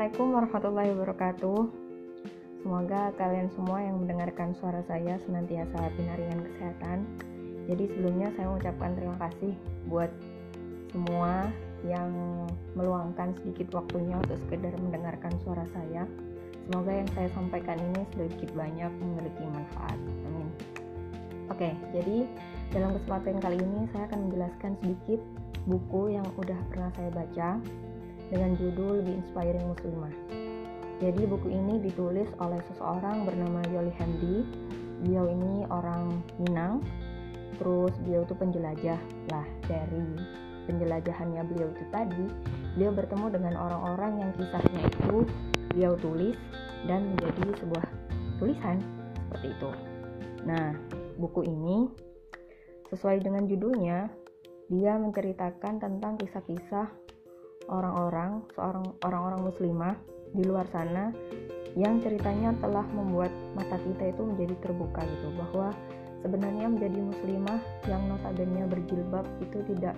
Assalamualaikum warahmatullahi wabarakatuh. Semoga kalian semua yang mendengarkan suara saya senantiasa binaringan kesehatan. Jadi sebelumnya saya mengucapkan terima kasih buat semua yang meluangkan sedikit waktunya untuk sekedar mendengarkan suara saya. Semoga yang saya sampaikan ini sedikit banyak memiliki manfaat. Amin. Oke, jadi dalam kesempatan kali ini saya akan menjelaskan sedikit buku yang udah pernah saya baca dengan judul The Inspiring Muslimah. Jadi buku ini ditulis oleh seseorang bernama Yoli Hamdi. Beliau ini orang Minang. Terus beliau itu penjelajah lah dari penjelajahannya beliau itu tadi beliau bertemu dengan orang-orang yang kisahnya itu beliau tulis dan menjadi sebuah tulisan seperti itu. Nah, buku ini sesuai dengan judulnya dia menceritakan tentang kisah-kisah orang-orang seorang orang-orang muslimah di luar sana yang ceritanya telah membuat mata kita itu menjadi terbuka gitu bahwa sebenarnya menjadi muslimah yang notabene berjilbab itu tidak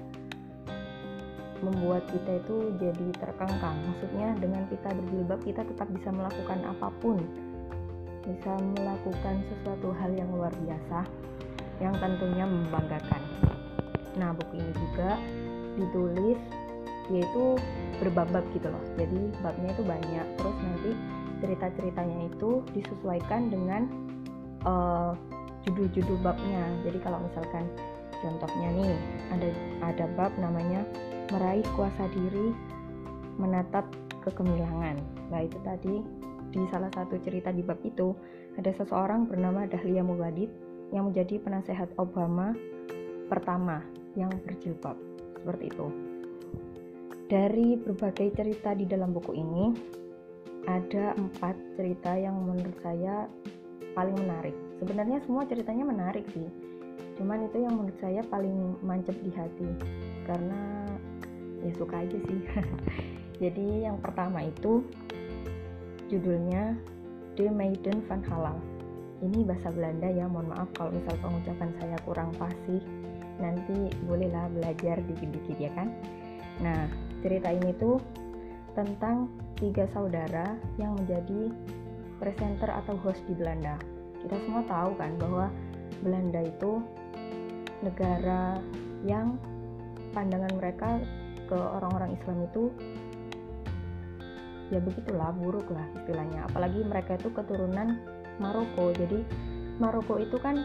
membuat kita itu jadi terkengkang maksudnya dengan kita berjilbab kita tetap bisa melakukan apa pun. Bisa melakukan sesuatu hal yang luar biasa yang tentunya membanggakan. Nah buku ini juga ditulis yaitu berbab-bab gitu loh. Jadi babnya itu banyak. Terus nanti cerita-ceritanya itu disesuaikan dengan uh, judul-judul babnya. Jadi kalau misalkan contohnya nih ada ada bab namanya meraih kuasa diri menatap kekemilangan nah itu tadi di salah satu cerita di bab itu ada seseorang bernama Dahlia Mugadid yang menjadi penasehat Obama pertama yang berjilbab. Seperti itu dari berbagai cerita di dalam buku ini, ada empat cerita yang menurut saya paling menarik. Sebenarnya semua ceritanya menarik sih, cuman itu yang menurut saya paling mancep di hati karena ya suka aja sih. Jadi yang pertama itu judulnya The Maiden van Halal. Ini bahasa Belanda ya, mohon maaf kalau misal pengucapan saya kurang fasih. Nanti bolehlah belajar dikit-dikit ya kan. Nah, cerita ini tuh tentang tiga saudara yang menjadi presenter atau host di Belanda. Kita semua tahu kan bahwa Belanda itu negara yang pandangan mereka ke orang-orang Islam itu ya begitulah buruk lah istilahnya apalagi mereka itu keturunan Maroko jadi Maroko itu kan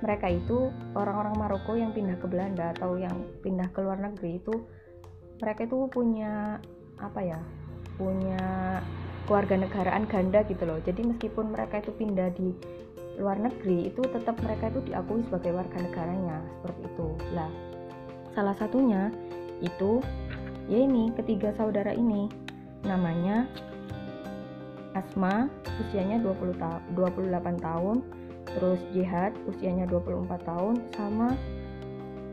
mereka itu orang-orang Maroko yang pindah ke Belanda atau yang pindah ke luar negeri itu mereka itu punya apa ya punya keluarga negaraan ganda gitu loh. Jadi meskipun mereka itu pindah di luar negeri itu tetap mereka itu diakui sebagai warga negaranya seperti itu. Lah salah satunya itu ya ini ketiga saudara ini. Namanya Asma usianya 20 ta 28 tahun terus Jihad usianya 24 tahun sama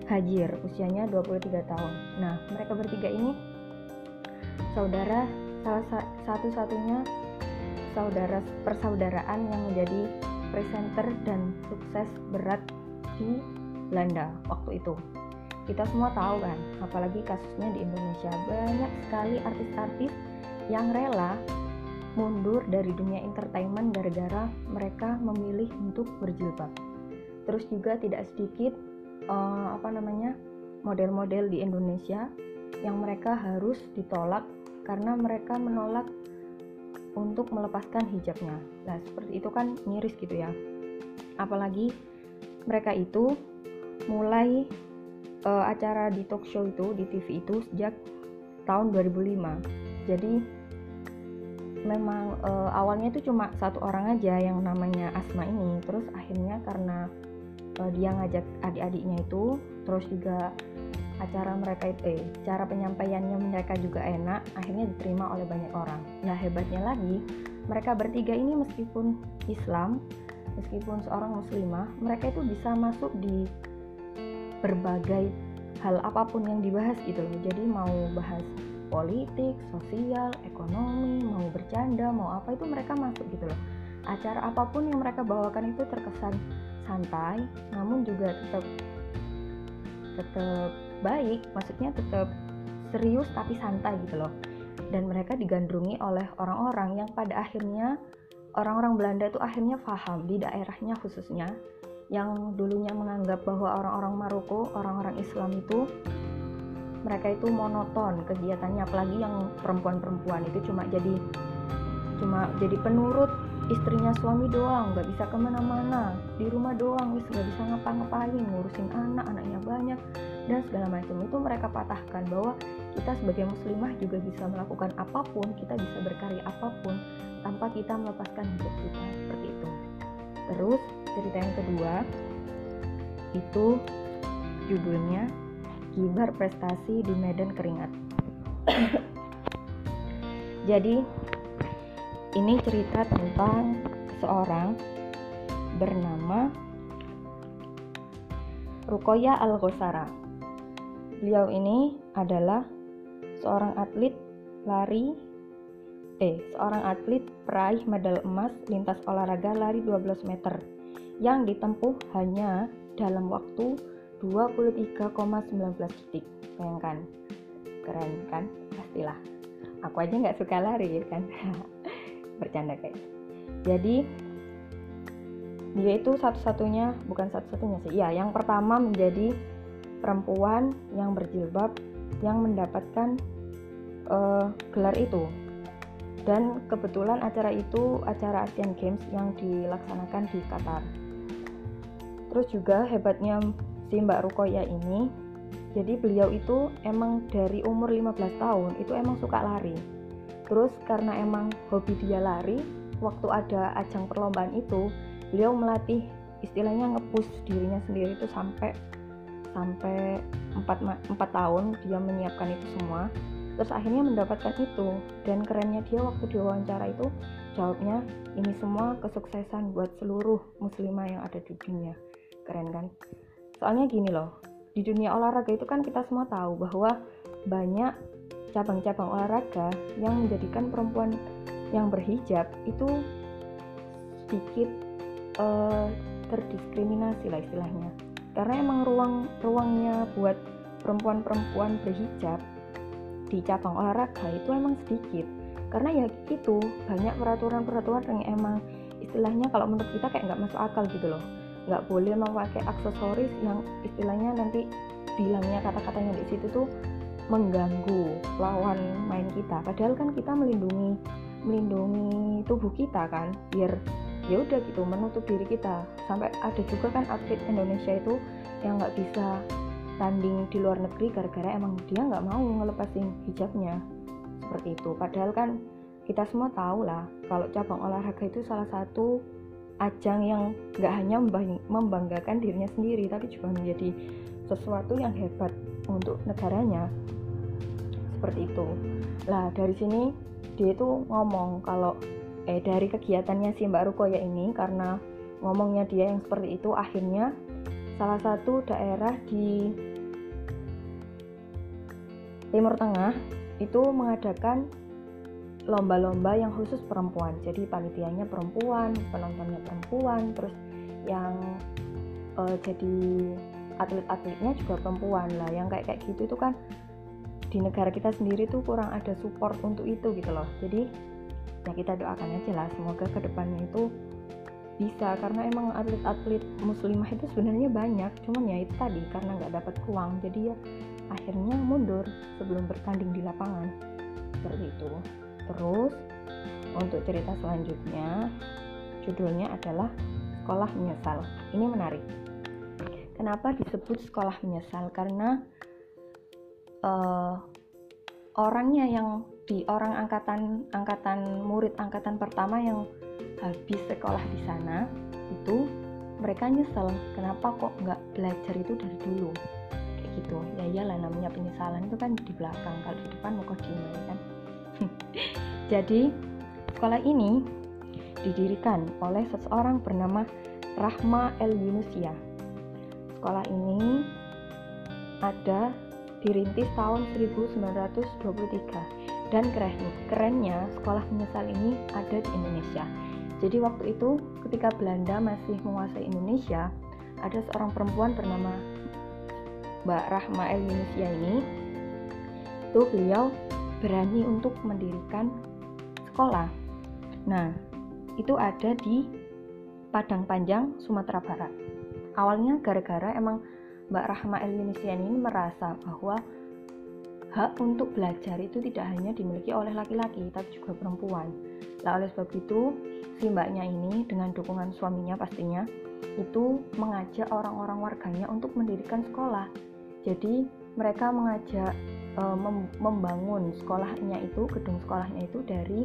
Hajir, usianya 23 tahun. Nah, mereka bertiga ini saudara salah satu-satunya saudara persaudaraan yang menjadi presenter dan sukses berat di Belanda waktu itu. Kita semua tahu kan, apalagi kasusnya di Indonesia banyak sekali artis-artis yang rela mundur dari dunia entertainment gara-gara mereka memilih untuk berjilbab. Terus juga tidak sedikit uh, apa namanya model-model di Indonesia yang mereka harus ditolak karena mereka menolak untuk melepaskan hijabnya. Nah, seperti itu kan miris gitu ya. Apalagi mereka itu mulai uh, acara di talk show itu di TV itu sejak tahun 2005. Jadi memang uh, awalnya itu cuma satu orang aja yang namanya Asma ini. Terus akhirnya karena uh, dia ngajak adik-adiknya itu terus juga acara mereka itu eh cara penyampaiannya mereka juga enak akhirnya diterima oleh banyak orang nah hebatnya lagi mereka bertiga ini meskipun Islam meskipun seorang muslimah mereka itu bisa masuk di berbagai hal apa pun yang dibahas gitu loh jadi mau bahas politik, sosial, ekonomi, mau bercanda, mau apa itu mereka masuk gitu loh. Acara apa pun yang mereka bawakan itu terkesan santai namun juga tetap tetap baik maksudnya tetap serius tapi santai gitu loh. Dan mereka digandrungi oleh orang-orang yang pada akhirnya orang-orang Belanda itu akhirnya paham di daerahnya khususnya yang dulunya menganggap bahwa orang-orang Maroko, orang-orang Islam itu mereka itu monoton kegiatannya apalagi yang perempuan-perempuan itu cuma jadi cuma jadi penurut istrinya suami doang nggak bisa ke mana-mana. Di rumah doang wis nggak bisa ngapa-ngapain ngurusin anak anaknya banyak dan segala macam. Itu mereka patahkan bahwa kita sebagai muslimah juga bisa melakukan apa pun kita bisa berkarya apa pun tanpa kita melepaskan hidup kita. Seperti itu. Terus cerita yang kedua itu judulnya kibar prestasi di medan keringat. Jadi ini cerita tentang seorang bernama Rukoya Al-Ghosara. Beliau ini adalah seorang atlet lari eh seorang atlet peraih medal emas lintas olahraga lari 12 meter yang ditempuh hanya dalam waktu 23,19 detik. Bayangkan, keren kan? Pastilah. Aku aja nggak suka lari kan. bercanda kayak jadi dia itu satu-satunya bukan satu-satunya sih. Ya yang pertama menjadi perempuan yang berjilbab yang mendapatkan uh, gelar itu. Dan kebetulan acara itu acara Asian Games yang dilaksanakan di Qatar. Terus juga hebatnya si Mbak Rukoya ini. Jadi beliau itu emang dari umur 15 tahun itu emang suka lari terus karena emang hobi dia lari waktu ada ajang perlombaan itu beliau melatih istilahnya ngepush dirinya sendiri itu sampai sampai 4, 4 tahun dia menyiapkan itu semua. Terus akhirnya mendapatkan itu. Dan kerennya dia waktu diwawancara itu jawabnya ini semua kesuksesan buat seluruh muslimah yang ada di dunia. Keren kan? Soalnya gini loh di dunia olahraga itu kan kita semua tahu bahwa banyak cabang-cabang olahraga yang menjadikan perempuan yang berhijab itu sedikit uh, terdiskriminasi lah istilahnya. Karena emang ruang ruangnya buat perempuan-perempuan berhijab di cabang olahraga itu emang sedikit. Karena ya itu banyak peraturan-peraturan yang emang istilahnya kalau menurut kita kayak nggak masuk akal gitu loh. Nggak boleh memakai aksesoris yang istilahnya nanti bilangnya kata-katanya di situ tuh mengganggu lawan main kita. Padahal kan kita melindungi melindungi tubuh kita kan biar ya udah gitu menutup diri kita. Sampai ada juga kan atlet Indonesia itu yang nggak bisa tanding di luar negeri gara-gara emang dia nggak mau ngelepasin hijabnya. Seperti itu. Padahal kan kita semua tahu lah kalau cabang olahraga itu salah satu ajang yang nggak hanya membanggakan dirinya sendiri tapi juga menjadi sesuatu yang hebat untuk negaranya. Seperti itu. Lah dari sini dia itu ngomong kalau eh dari kegiatannya si Mbak Rukoya ini karena ngomongnya dia yang seperti itu akhirnya salah satu daerah di Timur Tengah itu mengadakan lomba-lomba yang khusus perempuan. Jadi panitianya perempuan penontonnya perempuan terus yang uh, jadi atlet-atletnya juga perempuan. Lah yang kayak kayak gitu itu kan di negara kita sendiri tuh kurang ada support untuk itu gitu loh. Jadi ya kita doakan aja lah semoga ke depannya itu bisa. Karena emang atlet-atlet muslimah itu sebenarnya banyak. Cuman ya itu tadi karena nggak dapat uang jadi ya akhirnya mundur sebelum bertanding di lapangan. Seperti itu. Terus untuk cerita selanjutnya judulnya adalah sekolah menyesal. Ini menarik kenapa disebut sekolah menyesal? Karena uh, orangnya yang di orang angkatan angkatan murid angkatan pertama yang habis sekolah di sana itu mereka nyesel kenapa kok nggak belajar itu dari dulu? Kayak gitu. Ya iyalah namanya penyesalan itu kan di belakang. Kalau di depan mau gimana kan? Jadi sekolah ini didirikan oleh seseorang bernama Rahma El Yunusia sekolah ini ada dirintis tahun 1923 dan keren, kerennya sekolah menyesal ini ada di Indonesia. Jadi waktu itu ketika Belanda masih menguasai Indonesia, ada seorang perempuan bernama Mbak Rahma El Indonesia ini. Itu beliau berani untuk mendirikan sekolah. Nah, itu ada di Padang Panjang, Sumatera Barat. Awalnya gara-gara emang Mbak Rahma El Yunisian ini merasa bahwa hak untuk belajar itu tidak hanya dimiliki oleh laki-laki, tapi juga perempuan. Nah, oleh sebab itu, si mbaknya ini dengan dukungan suaminya pastinya itu mengajak orang-orang warganya untuk mendirikan sekolah. Jadi, mereka mengajak e, mem membangun sekolahnya itu, gedung sekolahnya itu dari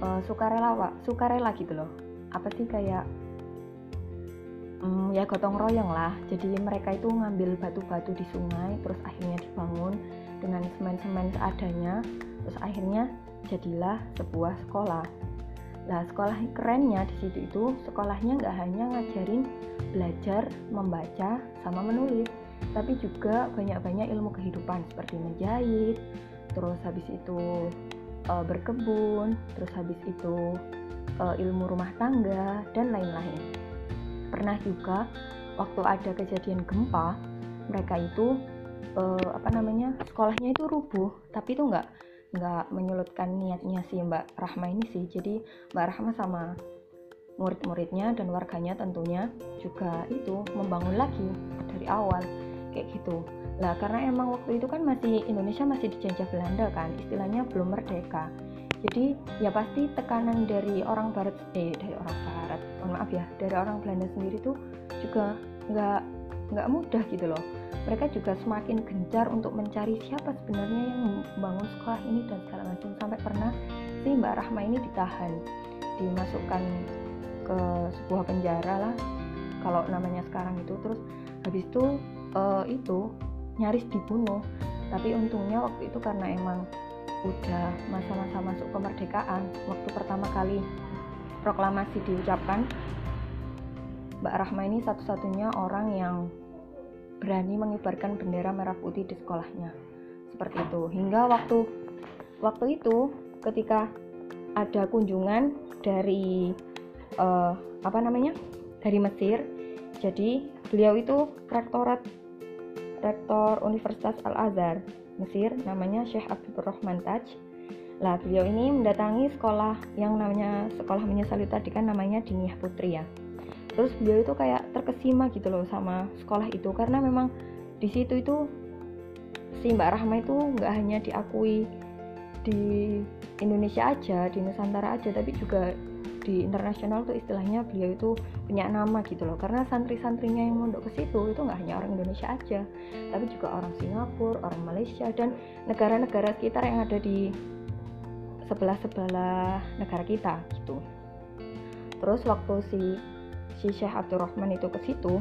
e, sukarela, sukarela gitu loh. Apa sih kayak hmm, ya gotong royong lah. Jadi mereka itu ngambil batu-batu di sungai terus akhirnya dibangun dengan semen-semen seadanya. Terus akhirnya jadilah sebuah sekolah. Nah, sekolah kerennya di situ itu sekolahnya nggak hanya ngajarin belajar membaca sama menulis, tapi juga banyak-banyak ilmu kehidupan seperti menjahit, terus habis itu e, berkebun, terus habis itu e, ilmu rumah tangga dan lain-lain pernah juga waktu ada kejadian gempa mereka itu uh, apa namanya sekolahnya itu rubuh tapi itu nggak nggak menyulutkan niatnya si Mbak Rahma ini sih. Jadi Mbak Rahma sama murid-muridnya dan warganya tentunya juga itu membangun lagi dari awal kayak gitu. Lah karena emang waktu itu kan masih Indonesia masih dijajah Belanda kan istilahnya belum merdeka. Jadi ya pasti tekanan dari orang barat eh dari orang barat maaf ya dari orang Belanda sendiri tuh juga nggak nggak mudah gitu loh. Mereka juga semakin gencar untuk mencari siapa sebenarnya yang membangun sekolah ini dan segala macam. Sampai pernah si Mbak Rahma ini ditahan dimasukkan ke sebuah penjara lah kalau namanya sekarang itu. Terus habis itu uh, itu nyaris dibunuh. Tapi untungnya waktu itu karena emang udah masa-masa masuk kemerdekaan waktu pertama kali proklamasi diucapkan. Mbak Rahma ini satu-satunya orang yang berani mengibarkan bendera merah putih di sekolahnya. Seperti itu. Hingga waktu waktu itu ketika ada kunjungan dari uh, apa namanya? Dari Mesir. Jadi beliau itu rektorat rektor Universitas Al Azhar Mesir namanya Syekh Abdul Rahman Taj lah beliau ini mendatangi sekolah yang namanya sekolah menyesali tadi kan namanya Diniyah Putri ya. Terus beliau itu kayak terkesima gitu loh sama sekolah itu karena memang di situ itu si Mbak Rahma itu nggak hanya diakui di Indonesia aja di Nusantara aja tapi juga di internasional tuh istilahnya beliau itu punya nama gitu loh. Karena santri-santrinya yang mondok ke situ itu nggak hanya orang Indonesia aja tapi juga orang Singapura, orang Malaysia dan negara-negara sekitar yang ada di sebelah-sebelah negara kita gitu. Terus waktu si si Syekh Abdurrahman itu ke situ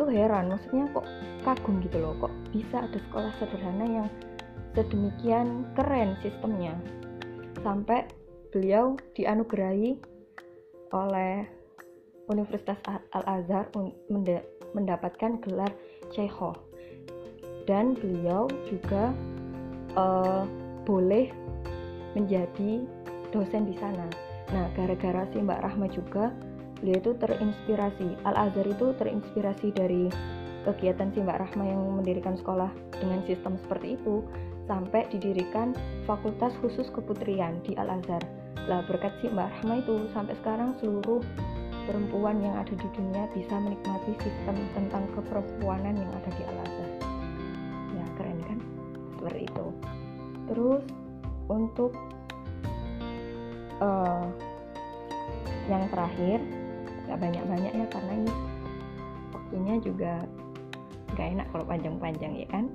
tuh heran maksudnya kok kagum gitu loh kok bisa ada sekolah sederhana yang sedemikian keren sistemnya sampai beliau dianugerahi oleh Universitas Al-Azhar mendapatkan gelar Syekho dan beliau juga uh, boleh menjadi dosen di sana. Nah, gara-gara si Mbak Rahma juga beliau itu terinspirasi. Al-Azhar itu terinspirasi dari kegiatan si Mbak Rahma yang mendirikan sekolah dengan sistem seperti itu sampai didirikan fakultas khusus keputrian di Al-Azhar. Lah berkat si Mbak Rahma itu sampai sekarang seluruh perempuan yang ada di dunia bisa menikmati sistem tentang keperempuanan yang ada di Al-Azhar. Ya keren kan? Seperti itu. Terus untuk uh, yang terakhir gak banyak-banyak ya karena ini waktunya juga gak enak kalau panjang-panjang ya kan?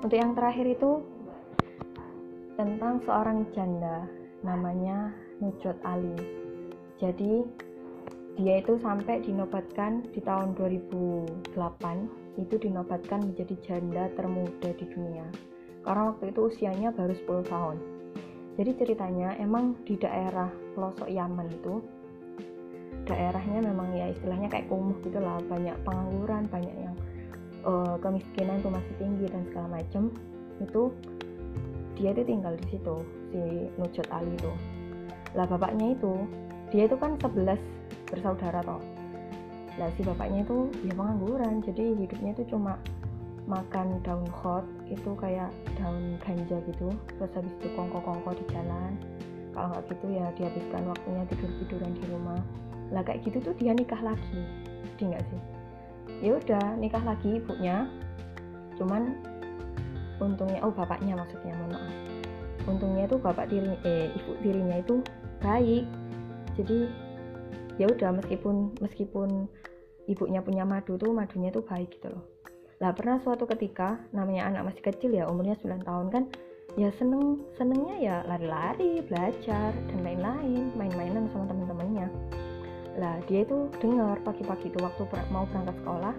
Untuk yang terakhir itu tentang seorang janda namanya Nujot Ali. Jadi dia itu sampai dinobatkan di tahun 2008 itu dinobatkan menjadi janda termuda di dunia. Karena waktu itu usianya baru 10 tahun jadi ceritanya emang di daerah pelosok Yaman itu daerahnya memang ya istilahnya kayak kumuh gitu lah. Banyak pengangguran banyak yang uh, kemiskinan itu masih tinggi dan segala macem. Itu dia itu tinggal di situ si Nujot Ali itu. Lah bapaknya itu dia itu kan 11 bersaudara toh. Lah si bapaknya itu dia pengangguran jadi hidupnya itu cuma makan daun hot itu kayak daun ganja gitu terus habis itu kongko-kongko di jalan. Kalau nggak gitu ya dihabiskan waktunya tidur-tiduran di rumah. Lah kayak gitu tuh dia nikah lagi jadi nggak sih? Ya udah nikah lagi ibunya. Cuman untungnya oh bapaknya maksudnya mohon maaf. Untungnya itu bapak tiri eh ibu tirinya itu baik. Jadi ya udah meskipun meskipun ibunya punya madu tuh madunya tuh baik gitu loh lah pernah suatu ketika namanya anak masih kecil ya umurnya 9 tahun kan ya seneng senengnya ya lari-lari belajar dan lain-lain main-mainan sama teman-temannya lah dia itu dengar pagi-pagi itu waktu mau berangkat sekolah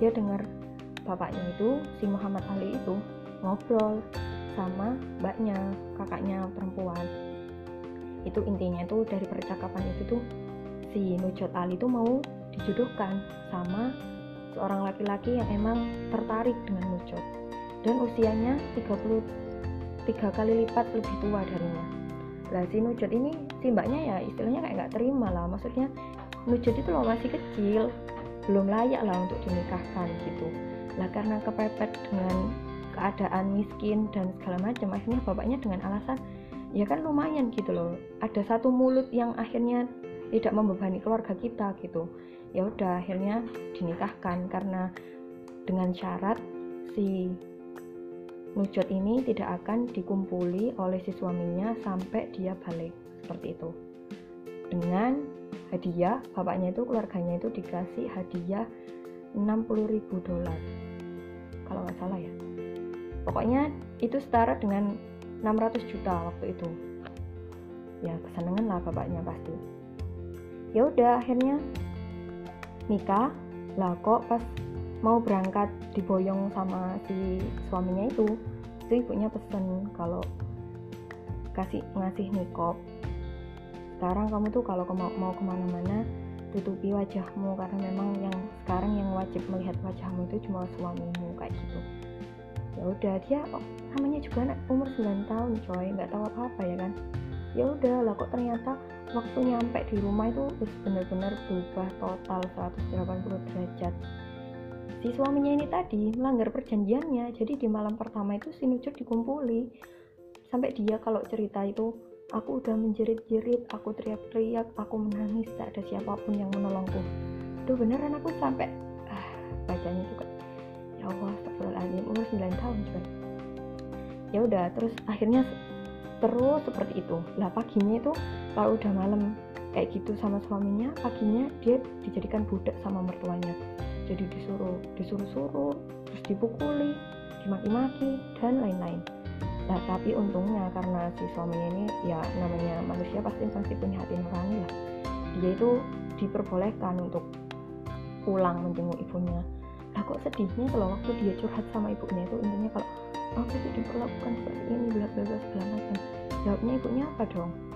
dia dengar bapaknya itu si Muhammad Ali itu ngobrol sama mbaknya kakaknya perempuan. Itu intinya itu dari percakapan itu tuh si Nujot Ali itu mau dijodohkan sama seorang laki-laki yang emang tertarik dengan Nujot dan usianya 33 kali lipat lebih tua darinya. Lah si Nujot ini si mbaknya ya istilahnya kayak nggak terima lah. Maksudnya Nujot itu loh masih kecil belum layak lah untuk dinikahkan gitu. Lah karena kepepet dengan keadaan miskin dan segala macam akhirnya bapaknya dengan alasan ya kan lumayan gitu loh. Ada satu mulut yang akhirnya tidak membebani keluarga kita gitu ya udah akhirnya dinikahkan. Karena dengan syarat si nujot ini tidak akan dikumpuli oleh si suaminya sampai dia balik. Seperti itu. Dengan hadiah bapaknya itu keluarganya itu dikasih hadiah 60 ribu dolar. Kalau nggak salah ya. Pokoknya itu setara dengan 600 juta waktu itu. Ya kesenangan lah bapaknya pasti. Ya udah akhirnya nikah lah kok pas mau berangkat diboyong sama si suaminya itu itu ibunya pesen kalau kasih ngasih nikop. Sekarang kamu tuh kalau mau, mau ke mana-mana tutupi wajahmu karena memang yang sekarang yang wajib melihat wajahmu itu cuma suamimu kayak gitu. Ya udah dia oh, namanya juga anak umur 9 tahun coy nggak tahu apa apa ya kan? Ya udah lah kok ternyata waktu nyampe di rumah itu benar-benar berubah total 180 derajat. Si suaminya ini tadi melanggar perjanjiannya jadi di malam pertama itu si Nucut dikumpuli. Sampai dia kalau cerita itu aku udah menjerit-jerit aku teriak-teriak aku menangis tak ada siapa pun yang menolongku. Itu beneran aku sampai ah, bacanya juga ya Allah astagfirullahaladzim umur 9 tahun coy ya udah terus akhirnya terus seperti itu. Lah paginya itu kalau udah malam kayak gitu sama suaminya paginya dia dijadikan budak sama mertuanya. Jadi disuruh disuruh-suruh terus dipukuli dimaki-maki dan lain-lain. Nah tapi untungnya karena si suaminya ini ya namanya manusia pasti pasti punya hati nurani lah. Dia itu diperbolehkan untuk pulang menjenguk ibunya. Lah kok sedihnya kalau waktu dia curhat sama ibunya itu intinya kalau aku tuh diperlakukan seperti ini bla bla segala macam. Jawabnya ibunya apa dong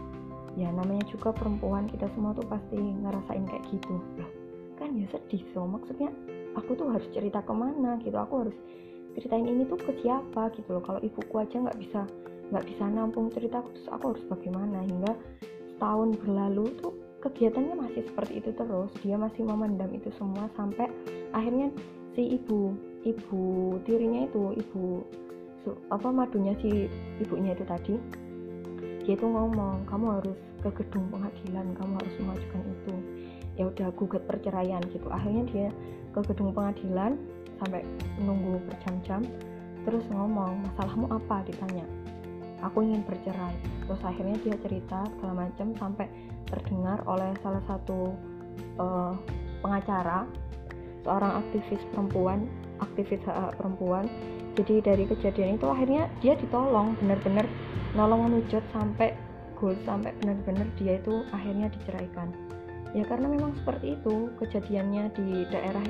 ya namanya juga perempuan kita semua tuh pasti ngerasain kayak gitu. Loh kan ya sedih so maksudnya aku tuh harus cerita ke mana gitu aku harus ceritain ini tuh ke siapa gitu loh. Kalau ibuku aja nggak bisa nggak bisa nampung cerita aku terus aku harus bagaimana? Hingga setahun berlalu tuh kegiatannya masih seperti itu terus. Dia masih memendam itu semua sampai akhirnya si ibu ibu tirinya itu ibu apa madunya si ibunya itu tadi dia itu ngomong kamu harus ke gedung pengadilan kamu harus mengajukan itu. Ya udah gugat perceraian gitu. Akhirnya dia ke gedung pengadilan sampai menunggu berjam-jam terus ngomong masalahmu apa? ditanya. Aku ingin bercerai. Terus akhirnya dia cerita segala macam sampai terdengar oleh salah satu uh, pengacara seorang aktivis perempuan aktivis hak perempuan jadi dari kejadian itu akhirnya dia ditolong benar-benar nolong menujut sampai goal sampai benar-benar dia itu akhirnya diceraikan. Ya karena memang seperti itu kejadiannya di daerah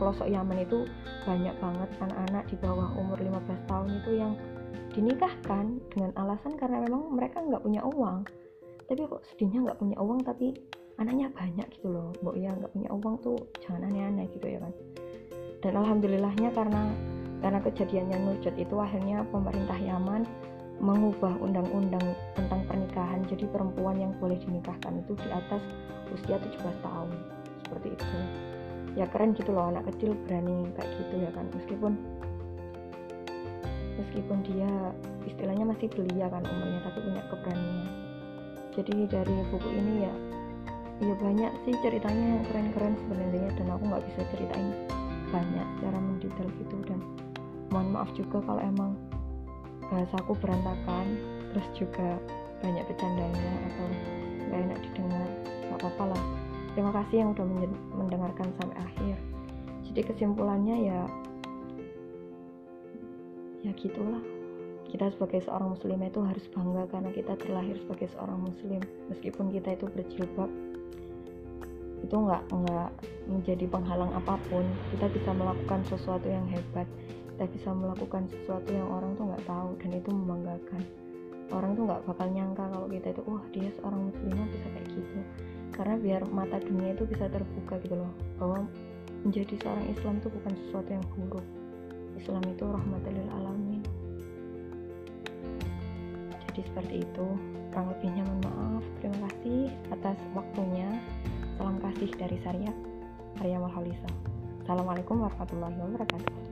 pelosok Yaman itu banyak banget anak-anak di bawah umur 15 tahun itu yang dinikahkan dengan alasan karena memang mereka nggak punya uang. Tapi kok sedihnya nggak punya uang tapi anaknya banyak gitu loh. Mbok ya nggak punya uang tuh jangan aneh-aneh gitu ya kan. Dan alhamdulillahnya karena karena kejadiannya Nujat itu akhirnya pemerintah Yaman mengubah undang-undang tentang pernikahan jadi perempuan yang boleh dinikahkan itu di atas usia 17 tahun. Seperti itu. Ya keren gitu loh anak kecil berani kayak gitu ya kan. Meskipun meskipun dia istilahnya masih belia kan umurnya tapi punya keberanian. Jadi dari buku ini ya ya banyak sih ceritanya yang keren-keren sebenarnya dan aku nggak bisa ceritain banyak secara mendetail gitu dan mohon maaf juga kalau emang bahasaku berantakan terus juga banyak bercandanya atau nggak enak didengar nggak apa-apa lah. Terima kasih yang udah mendengarkan sampai akhir. Jadi kesimpulannya ya ya gitulah. Kita sebagai seorang muslim itu harus bangga karena kita terlahir sebagai seorang muslim meskipun kita itu berjilbab. Itu nggak nggak menjadi penghalang apa pun. Kita bisa melakukan sesuatu yang hebat kita bisa melakukan sesuatu yang orang tuh nggak tahu dan itu membanggakan. Orang tuh nggak bakal nyangka kalau kita itu wah dia seorang muslimah bisa kayak gitu. Karena biar mata dunia itu bisa terbuka gitu loh bahwa menjadi seorang Islam itu bukan sesuatu yang buruk. Islam itu rahmatil alamin. Jadi seperti itu. Kurang lebihnya mohon maaf. Terima kasih atas waktunya. Salam kasih dari saya Arya Mahalisa Assalamualaikum warahmatullahi wabarakatuh